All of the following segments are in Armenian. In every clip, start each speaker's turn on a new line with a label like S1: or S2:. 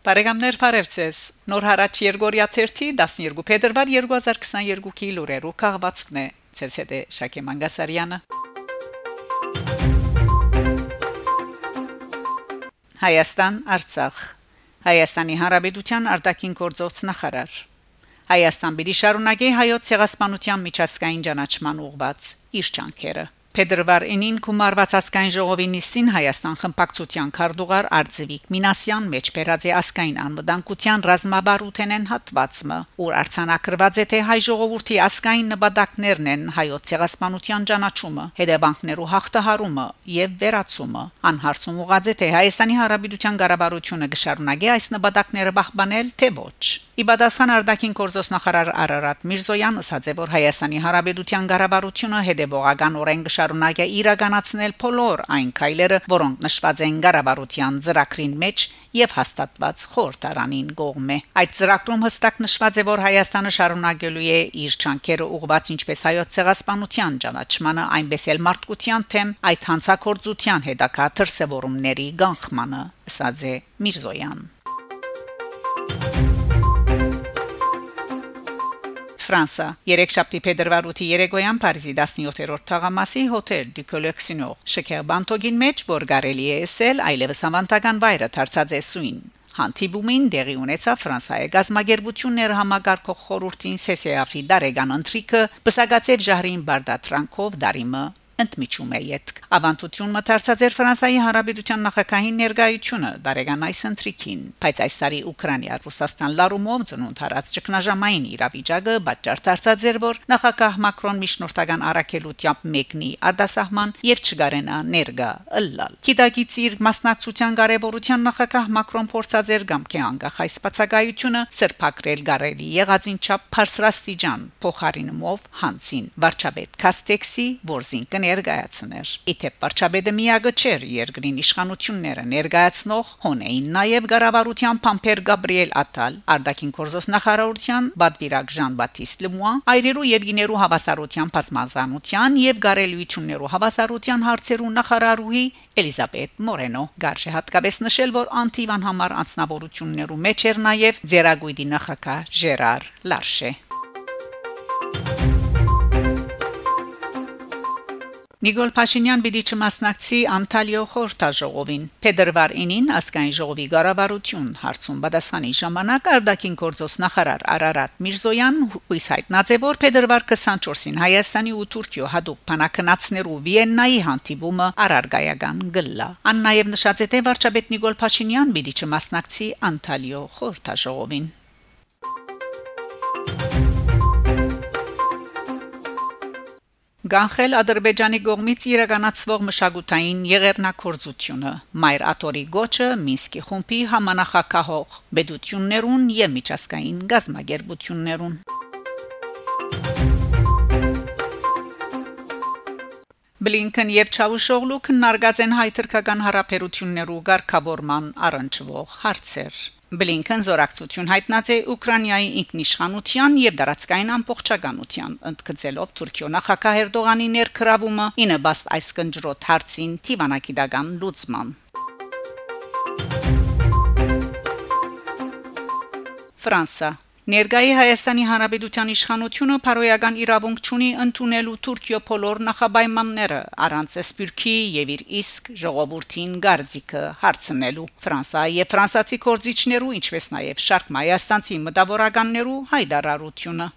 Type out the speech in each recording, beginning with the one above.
S1: Բարեկամներ Փարեվցես Նոր հարաճ Երգորիա 12 փետրվար 2022-ի լուրերու քաղվածքն է ՑՍԴ Շակե Մանգասարյանը Հայաստան Արցախ Հայաստանի Հանրապետության արտաքին գործոց նախարար Հայաստան բիդի շարունակի հայոց ցեղասպանության միջազգային ճանաչման ուղված իր ճանքերը Փետրվար 9-ին Կումարված ասկային ժողովի նիստին Հայաստան խմբակցության քարտուղար Արձվիկ Մինասյան մեջ բերած է ասկային անվտանգության ռազմաբարութենեն հատվածը, որ արցանակրված է թե հայ ժողովրդի ասկային նպատակներն են հայոց ցեղասպանության ճանաչումը, հետևանքներու հաղթահարումը եւ վերացումը։ Անհարցում ուղղած է թե Հայաստանի Հանրապետության ղարաբարությունը կշարունակի այս նպատակները պահպանել թե ոչ։ Իբադասան արտաքին գործոս նախարար Արարատ Միրզոյան ասաց է որ Հայաստանի Հանրապետության ղարաբարությունը հետևողական օրեն կշարունակի իրականացնել բոլոր այն քայլերը, որոնք նշված են ղարաբարության ծրագրին մեջ եւ հաստատված խորհրդարանին կողմէ։ Այդ ծրագրում հստակ նշված է որ Հայաստանը շարունակելու է իր ճանկերը ուղղված ինչպես հայոց ցեղասպանության ճանաչմանը, այնպես էլ մարդկության թեմ այդ հանցակործության հետակա դրսևորումների գանխմանը, ասաց է Միրզոյան։ Ֆրանսա Երեքշաբթի փետրվար 8-ի երեկոյան Փարիզի 17-րդ թաղամասի հոթել դի Կոլեքսիոնոր շքեր բանտոգին մեջ որ գարելի է ասել այլևս ավանդական վայրը դարձած է սույն Հանդիպումին դեղի ունեցավ Ֆրանսիայի գազագերբությունները համագարկող խորհրդին CCAF-ի դարեգան ընտրիկը բսակացև ժահրին բարդատրանքով դարիմը ընդմիջում է յետք ավանդություն մտածած էր Ֆրանսիայի Հանրապետության նախագահի ներկայությունը Դարեգան այս ընտրիկին բայց այս տարի Ուկրաինա Ռուսաստան լարումով ծնունդ հարած ճգնաժամային իրավիճակը պատճառ դարձած էր որ նախագահ Մակրոն միջնորդական առաքելությամբ մեկնի արտասահման եւ չգարենա ներգա ըլլալ Կիտակից իր մասնակցության կարևորության նախագահ Մակրոն փորձած էր գամքի անգախ այս բացակայությունը սրբակրել գարելի եղածին չափ բարձրաստիճան փոխարինումով հանցին վարչապետ Կաստեքսի որզին կներկայացներ Իթե Պարչաբեդը միագը չէր երկրին իշխանությունները ներկայացնող հոնեին նաև գարավարության Փամփեր Գաբրիել Ատալ Արդակին Կորզոս նախարարության Բադվիրակ Ժան-Բատիստ Լմուա այրերու եւ գիներու հավասարության բազմազանության եւ գարելույթուններու հավասարության հարցերու նախարարուհի Էլիզաբետ Մորենո գարշե հատկապես նշել որ անտիվան համար անձնավորություններու մեջ էր նաև Ձերագույդի նախակա Ժերար Լարշե Նիկոլ Փաշինյան պիտի չմասնակցի Անտալիո խորհրդաժողովին։ Փետրվար 9-ին ասկային ժողովի ղարավարություն հարցում պատասխանի ժամանակ Արդակին գործոս նախարար Արարատ Միրզոյան հույս հայտնած է որ փետրվար 24-ին Հայաստանի ու Թուրքիո հadoop փանակնացներու Վիեննայի հանդիպումը արարգայական գլլա։ Ան նաև նշած է թե վարչապետ Նիկոլ Փաշինյան պիտի չմասնակցի Անտալիո խորհրդաժողովին։ Գանխել Ադրբեջանի կողմից իրականացվող մշակութային եղերնակորձությունը Մայր Աթորի գոչը Մինսկի խումբի համանախակահող բեդություններուն եւ միջազգային գազագերբություններուն Բլինքեն եւ Չավուշօղլու քննարկած են հայ-թուրքական հարաբերություններու ղեկավարման առնչվող հարցեր Բլինքեն զորակցություն հայտնած է Ուկրաինայի ինքնիշխանության եւ դարածքային ամբողջականության ընդգծելով Թուրքիո նախագահ Էրդողանի ներքրավումը ինը բաստ այս կնջրոտ հարցին Տիվանակիդական լուծման Ֆրանսա Ներգայի Հայաստանի Հանրապետության իշխանությունը փարոյական իրավունք ունի ընդունելու Թուրքիո փոլոր նախաբայմանները առանց սպյուրքի եւ իր իսկ ժողովրդին գարձիկը հարցնելու Ֆրանսիայի եւ ֆրանսացի կորզիչներու ինչպես նաեւ շարք մայաստանցի մտավորականներու հայդարարությունը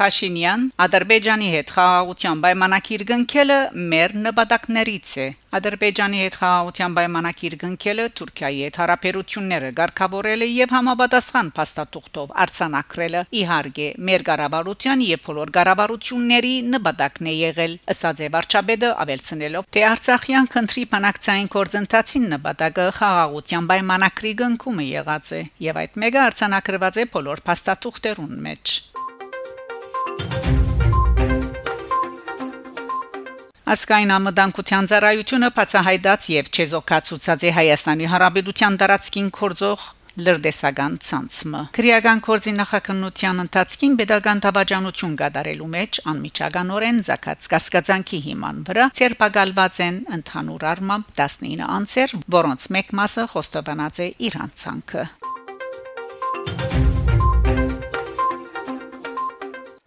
S1: Փաշինյան Ադրբեջանի հետ խաղաղության պայմանագիր կնքելը մեր նպատակներից է Ադրբեջանի հետ խաղաղության պայմանագիր կնքելը Թուրքիայի հետ հարաբերությունները ղեկավարելը եւ համապատասխան փաստաթուղթով արձանագրելը իհարկե մեր ղարաբարության եւ բոլոր ղարաբարությունների նպատակն է եղել ըստ է վարչապետը ավելցնելով թե Արցախյան քննի բանակցային կորձընթացին նպատակը խաղաղության պայմանագրի կնքումը եղած է եւ այդ մեկը արձանագրված է բոլոր փաստաթուղթերուն մեջ Ասկայն ամդանկության ծառայությունը բացահայտած եւ չեզոքացուցած է Հայաստանի Հանրապետության տարածքին կորձող լրդեսական ցանցը քրեական կորձի նախաքննության ընթացքին pedagogan դավաճանություն կատարելու մեջ անմիջականորեն զակած կասկածանքի հիման վրա ցերպակալված են ընդհանուր առմամբ 19 անձեր որոնց մեկ մասը խոստովանած է իր հանցանքը